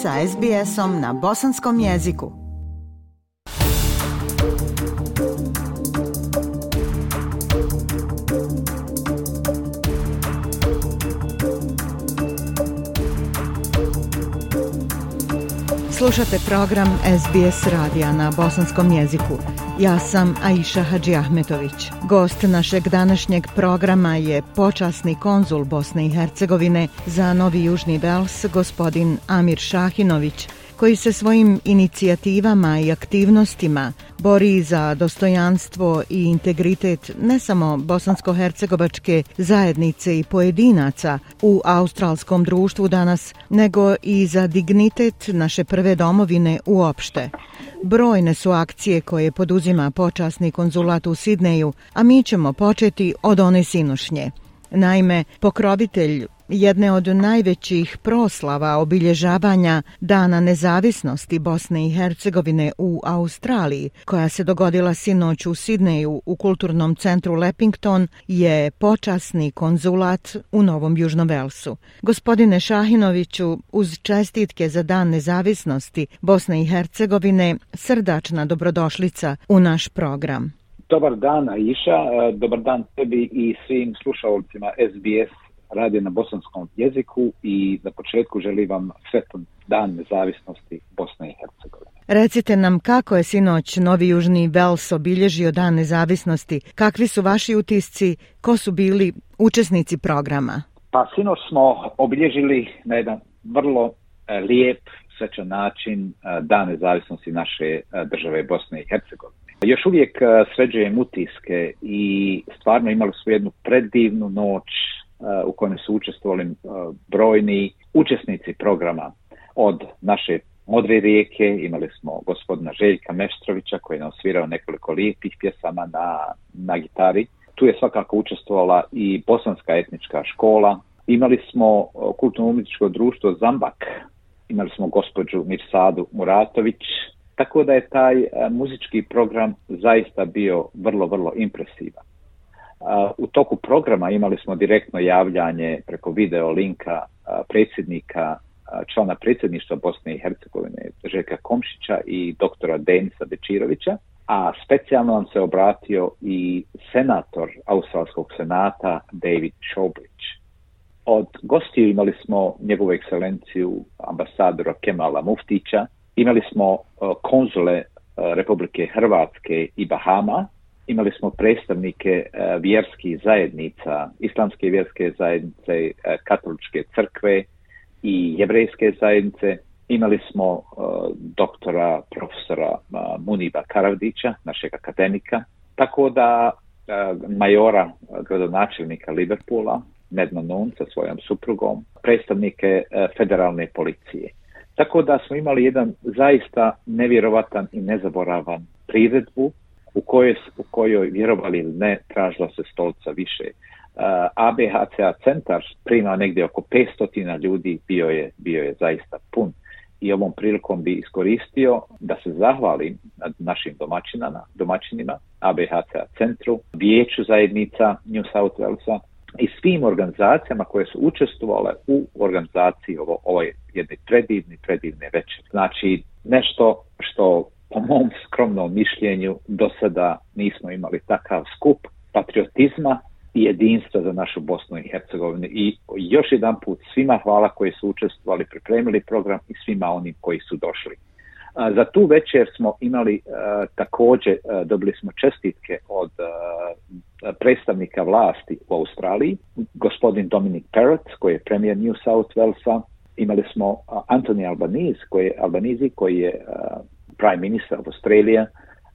sa SBS-om na bosanskom jeziku. Slušate program SBS radija na bosanskom jeziku. Ja sam Aisha Hadži Ahmetović. Gost našeg današnjeg programa je počasni konzul Bosne i Hercegovine za Novi Južni Vels, gospodin Amir Šahinović, koji se svojim inicijativama i aktivnostima bori za dostojanstvo i integritet ne samo bosansko-hercegovačke zajednice i pojedinaca u australskom društvu danas, nego i za dignitet naše prve domovine uopšte. Brojne su akcije koje poduzima počasni konzulat u Sidneju, a mi ćemo početi od one sinošnje. Naime, pokrovitelj jedne od najvećih proslava obilježavanja Dana nezavisnosti Bosne i Hercegovine u Australiji, koja se dogodila sinoć u Sidneju u kulturnom centru Leppington, je počasni konzulat u Novom Južnom Velsu. Gospodine Šahinoviću, uz čestitke za Dan nezavisnosti Bosne i Hercegovine, srdačna dobrodošlica u naš program. Dobar dan, Aisha. E, dobar dan tebi i svim slušalcima SBS radi na bosanskom jeziku i za početku želim vam sretan dan nezavisnosti Bosne i Hercegovine. Recite nam kako je sinoć Novi Južni Vels obilježio dan nezavisnosti, kakvi su vaši utisci, ko su bili učesnici programa? Pa sinoć smo obilježili na jedan vrlo e, lijep, svečan način e, dan nezavisnosti naše e, države Bosne i Hercegovine. Još uvijek sređujem utiske i stvarno imali su jednu predivnu noć Eh, u kojem su učestvovali eh, brojni učesnici programa od naše Modre rijeke, imali smo gospodina Željka Meštrovića koji je nam svirao nekoliko lijepih pjesama na, na gitari. Tu je svakako učestvovala i bosanska etnička škola. Imali smo eh, kulturno-umjetničko društvo Zambak, imali smo gospođu Mirsadu Muratović, tako da je taj muzički program zaista bio vrlo, vrlo impresivan. U toku programa imali smo direktno javljanje preko video linka predsjednika, člana predsjedništva Bosne i Hercegovine Željka Komšića i doktora Denisa Bečirovića, a specijalno nam se obratio i senator Australskog senata David Showbridge. Od gostiju imali smo njegovu ekscelenciju ambasadora Kemala Muftića, imali smo konzule Republike Hrvatske i Bahama, imali smo predstavnike eh, vjerskih zajednica, islamske vjerske zajednice, eh, katoličke crkve i jevrejske zajednice. Imali smo eh, doktora, profesora Muniba Karavdića, našeg akademika, tako da majora gradonačelnika Liverpoola, Nedna Nun sa svojom suprugom, predstavnike federalne policije. Tako da smo imali jedan zaista nevjerovatan i nezaboravan priredbu u kojoj, u kojoj vjerovali ili ne, tražila se stolca više. Uh, ABHCA centar prima negdje oko 500 ljudi, bio je, bio je zaista pun. I ovom prilikom bi iskoristio da se zahvalim našim domaćinama, domaćinima ABHCA centru, vijeću zajednica New South Walesa i svim organizacijama koje su učestvovale u organizaciji ovo, ovoj jedne predivne, predivne večer. Znači, nešto što po mom skromnom mišljenju do sada nismo imali takav skup patriotizma i jedinstva za našu Bosnu i Hercegovinu. I još jedan put svima hvala koji su učestvovali, pripremili program i svima onim koji su došli. A, za tu večer smo imali a, također, a, dobili smo čestitke od predstavnika vlasti u Australiji, gospodin Dominic Perrott, koji je premijer New South Walesa, imali smo Anthony Albanese, koji je, Albanizi, koji je Prime Minister of Australia,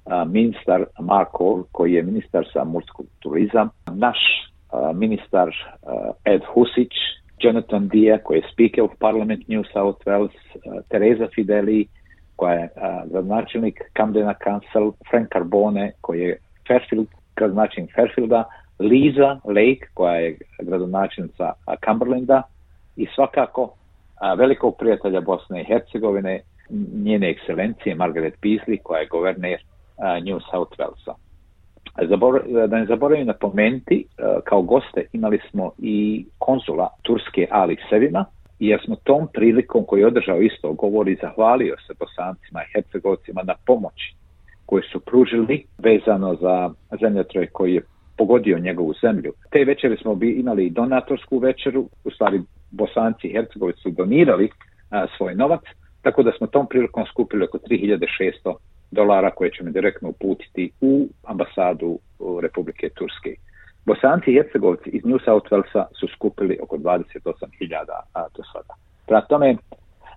uh, ministar Marko, koji je ministar za morskog turizam, naš uh, ministar uh, Ed Husić, Jonathan Dia, koji je Speaker of Parliament New South Wales, uh, Teresa Fideli, koja je uh, gradonačelnik Camdena Council, Frank Carbone, koji je Fairfield, gradonačelnik Fairfielda, Liza Lake, koja je gradonačelnica Cumberlanda i svakako velikog prijatelja Bosne i Hercegovine, njene ekscelencije Margaret Beasley, koja je guverner New South Walesa. Zabor, da ne zaboravim napomenuti, kao goste imali smo i konzula Turske Ali Sevima, I ja smo tom prilikom koji je održao isto govor i zahvalio se bosancima i hercegovcima na pomoći koje su pružili vezano za zemljotroj koji je pogodio njegovu zemlju. Te večere smo bi imali i donatorsku večeru, u stvari bosanci i hercegovci su donirali a, svoj novac, tako da smo tom prilikom skupili oko 3600 dolara koje ćemo direktno uputiti u ambasadu Republike Turske. Bosanci i Hercegovci iz New South Walesa su skupili oko 28.000 do sada. Prema tome,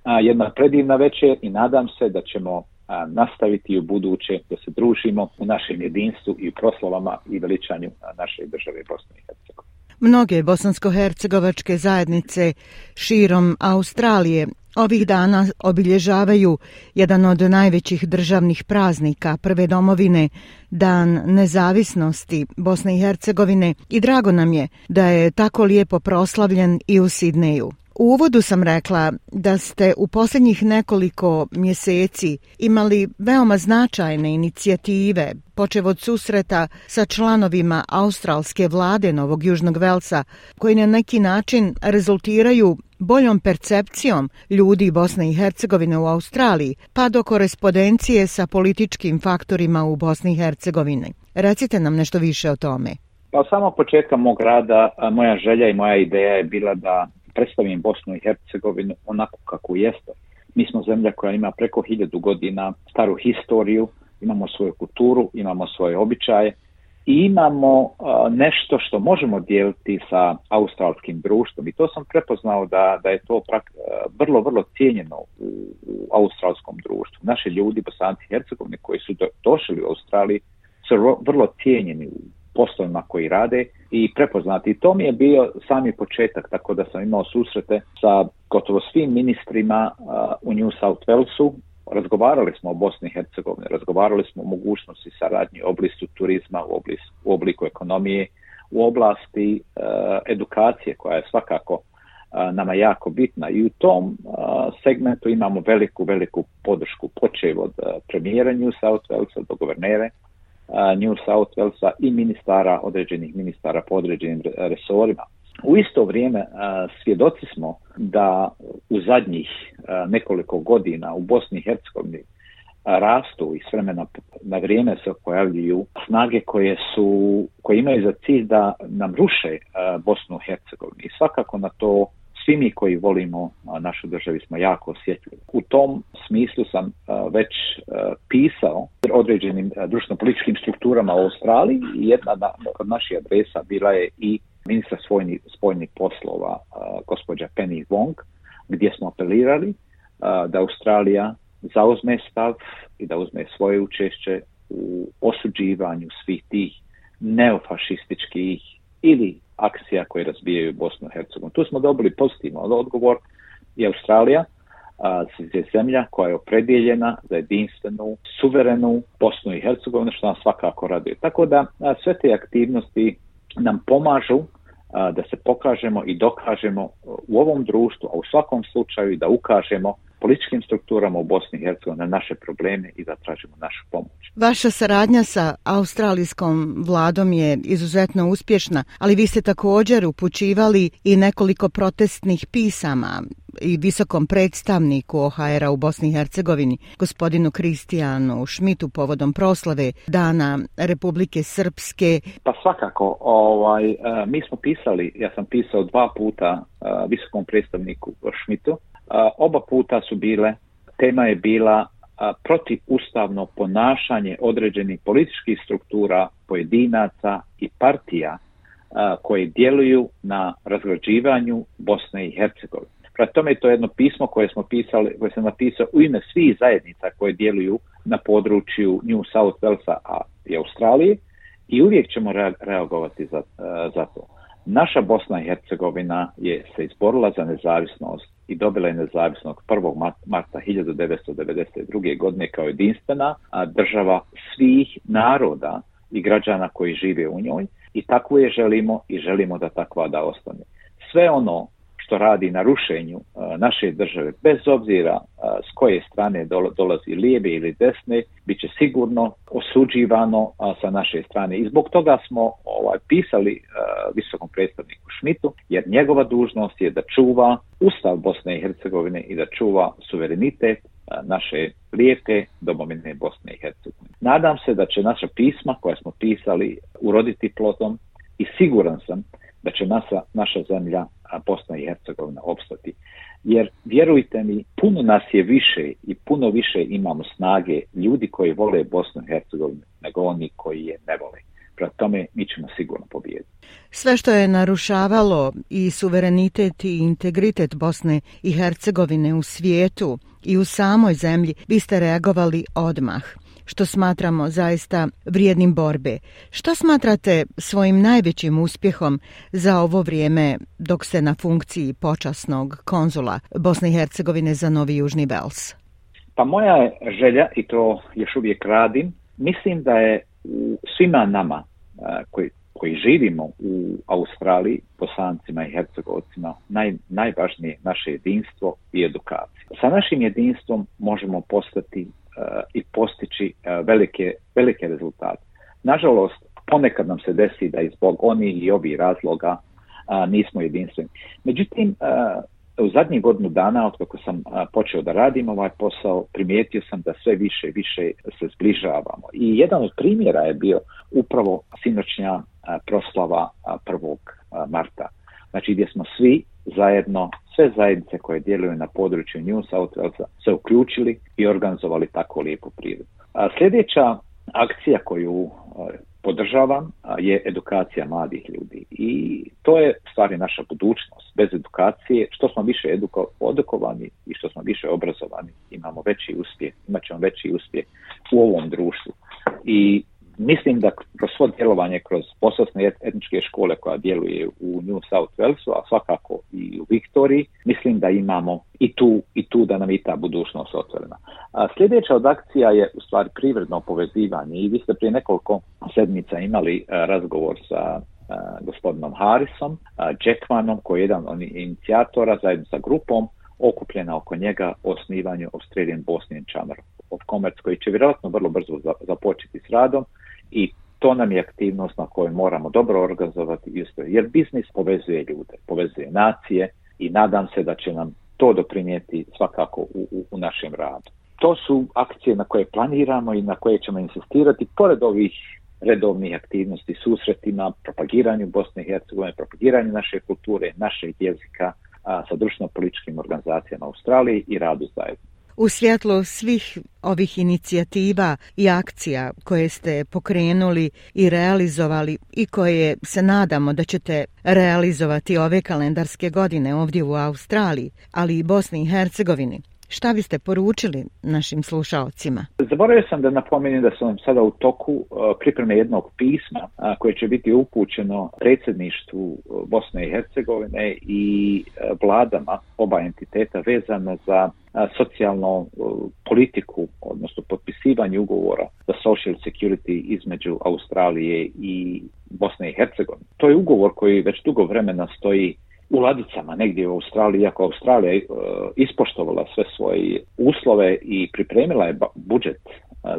a, jedna predivna večer i nadam se da ćemo a, nastaviti u buduće da se družimo u našem jedinstvu i u proslovama i veličanju naše države Bosne i Hercegovine. Mnoge bosansko-hercegovačke zajednice širom Australije ovih dana obilježavaju jedan od najvećih državnih praznika prve domovine, Dan nezavisnosti Bosne i Hercegovine i drago nam je da je tako lijepo proslavljen i u Sidneju. U uvodu sam rekla da ste u posljednjih nekoliko mjeseci imali veoma značajne inicijative, počev od susreta sa članovima australske vlade Novog Južnog Velsa, koji na neki način rezultiraju boljom percepcijom ljudi Bosne i Hercegovine u Australiji, pa do korespondencije sa političkim faktorima u Bosni i Hercegovini. Recite nam nešto više o tome. Pa samo početka mog rada, moja želja i moja ideja je bila da predstavim Bosnu i Hercegovinu onako kako jeste. Mi smo zemlja koja ima preko hiljadu godina staru historiju, imamo svoju kulturu, imamo svoje običaje i imamo uh, nešto što možemo dijeliti sa australskim društvom i to sam prepoznao da, da je to prak, uh, vrlo, vrlo cijenjeno u, u australskom društvu. Naši ljudi, bosanci i hercegovini koji su do, došli u Australiji su vrlo cijenjeni u poslovima koji rade i prepoznati. I to mi je bio sami početak, tako da sam imao susrete sa gotovo svim ministrima u New South Walesu. Razgovarali smo o Bosni i Hercegovini, razgovarali smo o mogućnosti saradnje u oblistu turizma, u, oblis, u obliku ekonomije, u oblasti uh, edukacije koja je svakako uh, nama jako bitna i u tom uh, segmentu imamo veliku, veliku podršku počev od uh, premijera New South Walesa do guvernere New South Walesa i ministara, određenih ministara po određenim resorima. U isto vrijeme svjedoci smo da u zadnjih nekoliko godina u Bosni i Hercegovini rastu i s vremena na vrijeme se pojavljuju snage koje su koje imaju za cilj da nam ruše Bosnu i Hercegovini. I svakako na to svi mi koji volimo našu državu smo jako osjetljivi. U tom smislu sam već pisao određenim društveno-političkim strukturama u Australiji i jedna od naših adresa bila je i ministra svojnih, spojnih poslova gospođa Penny Wong, gdje smo apelirali da Australija zauzme stav i da uzme svoje učešće u osuđivanju svih tih neofašističkih ili akcija koje razbijaju Bosnu i Hercegovinu. Tu smo dobili pozitivno odgovor i Australija a, je zemlja koja je opredjeljena za jedinstvenu, suverenu Bosnu i Hercegovinu, što nas svakako raduje. Tako da a, sve te aktivnosti nam pomažu a, da se pokažemo i dokažemo u ovom društvu, a u svakom slučaju da ukažemo političkim strukturama u Bosni i Hercegovini na naše probleme i da tražimo našu pomoć. Vaša saradnja sa australijskom vladom je izuzetno uspješna, ali vi ste također upućivali i nekoliko protestnih pisama i visokom predstavniku OHR-a u Bosni i Hercegovini, gospodinu Kristijanu Šmitu povodom proslave Dana Republike Srpske. Pa svakako, ovaj, mi smo pisali, ja sam pisao dva puta visokom predstavniku Šmitu, oba puta su bile, tema je bila protivustavno ponašanje određenih političkih struktura, pojedinaca i partija koje djeluju na razgrađivanju Bosne i Hercegovine. Prema tome to je jedno pismo koje smo pisali, koje sam napisao u ime svih zajednica koje djeluju na području New South Walesa i Australije i uvijek ćemo reagovati za, za to. Naša Bosna i Hercegovina je se izborila za nezavisnost i dobila je nezavisnost 1. marta 1992. godine kao jedinstvena država svih naroda i građana koji žive u njoj i tako je želimo i želimo da takva da ostane. Sve ono što radi na rušenju naše države, bez obzira s koje strane dolazi lijeve ili desne, bit će sigurno osuđivano sa naše strane. I zbog toga smo ovaj, pisali visokom predstavniku Šmitu, jer njegova dužnost je da čuva Ustav Bosne i Hercegovine i da čuva suverenitet naše lijepe domovine Bosne i Hercegovine. Nadam se da će naša pisma koja smo pisali uroditi plodom i siguran sam da će naša, naša zemlja Bosna i Hercegovina opstati. Jer vjerujte mi, puno nas je više i puno više imamo snage ljudi koji vole Bosnu i Hercegovinu nego oni koji je ne vole. Prema tome mi ćemo sigurno pobijediti. Sve što je narušavalo i suverenitet i integritet Bosne i Hercegovine u svijetu i u samoj zemlji biste reagovali odmah što smatramo zaista vrijednim borbe. Što smatrate svojim najvećim uspjehom za ovo vrijeme dok ste na funkciji počasnog konzula Bosne i Hercegovine za Novi Južni Vels? Pa moja je želja, i to još uvijek radim, mislim da je u svima nama koji, koji živimo u Australiji, bosancima i hercegovcima, naj, najvažnije naše jedinstvo i edukacija. Sa našim jedinstvom možemo postati Eh, i postići eh, velike, velike rezultate. Nažalost, ponekad nam se desi da izbog oni i ovi razloga eh, nismo jedinstveni. Međutim, u zadnjih godinu dana, od kako sam počeo da radim ovaj posao, primijetio sam da sve više i više se zbližavamo. I jedan od primjera je bio upravo sinoćnja proslava 1. Marta. Znači gdje smo svi zajedno sve zajednice koje djeluju na području New South Walesa se uključili i organizovali tako lijepu prirodu. A sljedeća akcija koju e, podržavam je edukacija mladih ljudi i to je stvari naša budućnost. Bez edukacije, što smo više eduko, edukovani i što smo više obrazovani, imamo veći uspjeh, imat ćemo veći uspjeh u ovom društvu. I mislim da kroz svo djelovanje kroz pososne etničke škole koja djeluje u New South Walesu, a svakako i u Viktoriji, mislim da imamo i tu, i tu da nam i ta budućnost otvorena. A sljedeća od akcija je u stvari privredno povezivanje i vi ste prije nekoliko sedmica imali a, razgovor sa a, gospodinom Harrisom, a, Jackmanom koji je jedan od inicijatora zajedno sa grupom okupljena oko njega o osnivanju Australian Bosnian Chamber of Commerce koji će vjerojatno vrlo brzo započeti s radom i to nam je aktivnost na kojoj moramo dobro organizovati isto, jer biznis povezuje ljude, povezuje nacije i nadam se da će nam to doprinijeti svakako u, u, u našem radu. To su akcije na koje planiramo i na koje ćemo insistirati, pored ovih redovnih aktivnosti, susretima, propagiranju Bosne i Hercegovine, propagiranju naše kulture, našeg jezika a, sa društveno-političkim organizacijama u Australiji i radu zajedno. U svjetlu svih ovih inicijativa i akcija koje ste pokrenuli i realizovali i koje se nadamo da ćete realizovati ove kalendarske godine ovdje u Australiji, ali i Bosni i Hercegovini, Šta biste poručili našim slušalcima? Zaboravio sam da napomenem da sam sada u toku e, pripreme jednog pisma koje će biti upućeno predsjedništvu e, Bosne i Hercegovine i e, vladama oba entiteta vezano za socijalnu politiku, odnosno potpisivanje ugovora za social security između Australije i Bosne i Hercegovine. To je ugovor koji već dugo vremena stoji u ladicama negdje u Australiji, iako Australija e, ispoštovala sve svoje uslove i pripremila je budžet e,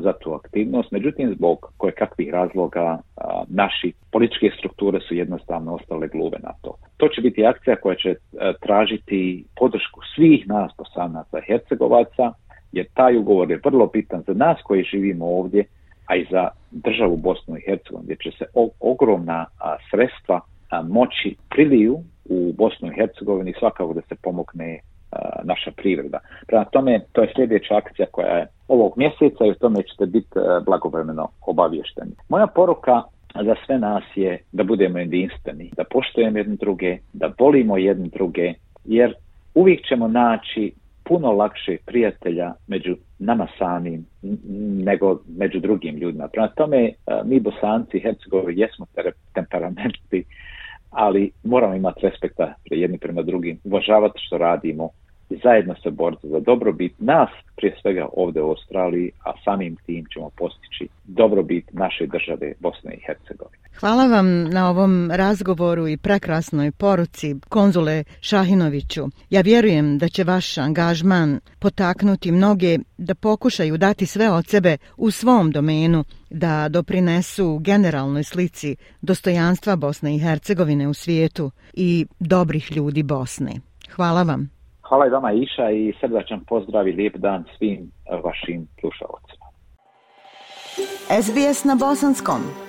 za tu aktivnost, međutim zbog koje kakvih razloga a, naši političke strukture su jednostavno ostale gluve na to. To će biti akcija koja će a, tražiti podršku svih nas posanaca Hercegovaca, jer taj ugovor je vrlo bitan za nas koji živimo ovdje, a i za državu Bosnu i Hercegovini, gdje će se ogromna a, sredstva a, moći priliju u Bosnu i Hercegovini svakako da se pomogne a, naša privreda. Prema tome, to je sljedeća akcija koja je ovog mjeseca i u tome ćete biti blagovremeno obavješteni. Moja poruka za sve nas je da budemo jedinstveni, da poštojemo jedne druge, da volimo jedne druge, jer uvijek ćemo naći puno lakše prijatelja među nama samim nego među drugim ljudima. Prema tome, mi bosanci i hercegovi jesmo temperamentni, ali moramo imati respekta jedni prema drugim, uvažavati što radimo i zajedno se boriti za dobrobit nas, prije svega ovdje u Australiji, a samim tim ćemo postići dobrobit naše države Bosne i Hercegovine. Hvala vam na ovom razgovoru i prekrasnoj poruci, konzule Šahinoviću. Ja vjerujem da će vaš angažman potaknuti mnoge da pokušaju dati sve od sebe u svom domenu, da doprinesu generalnoj slici dostojanstva Bosne i Hercegovine u svijetu i dobrih ljudi Bosne. Hvala vam. Hvala i vama Iša i srdačan pozdrav i lijep dan svim vašim slušalcima. SBS na Bosanskom.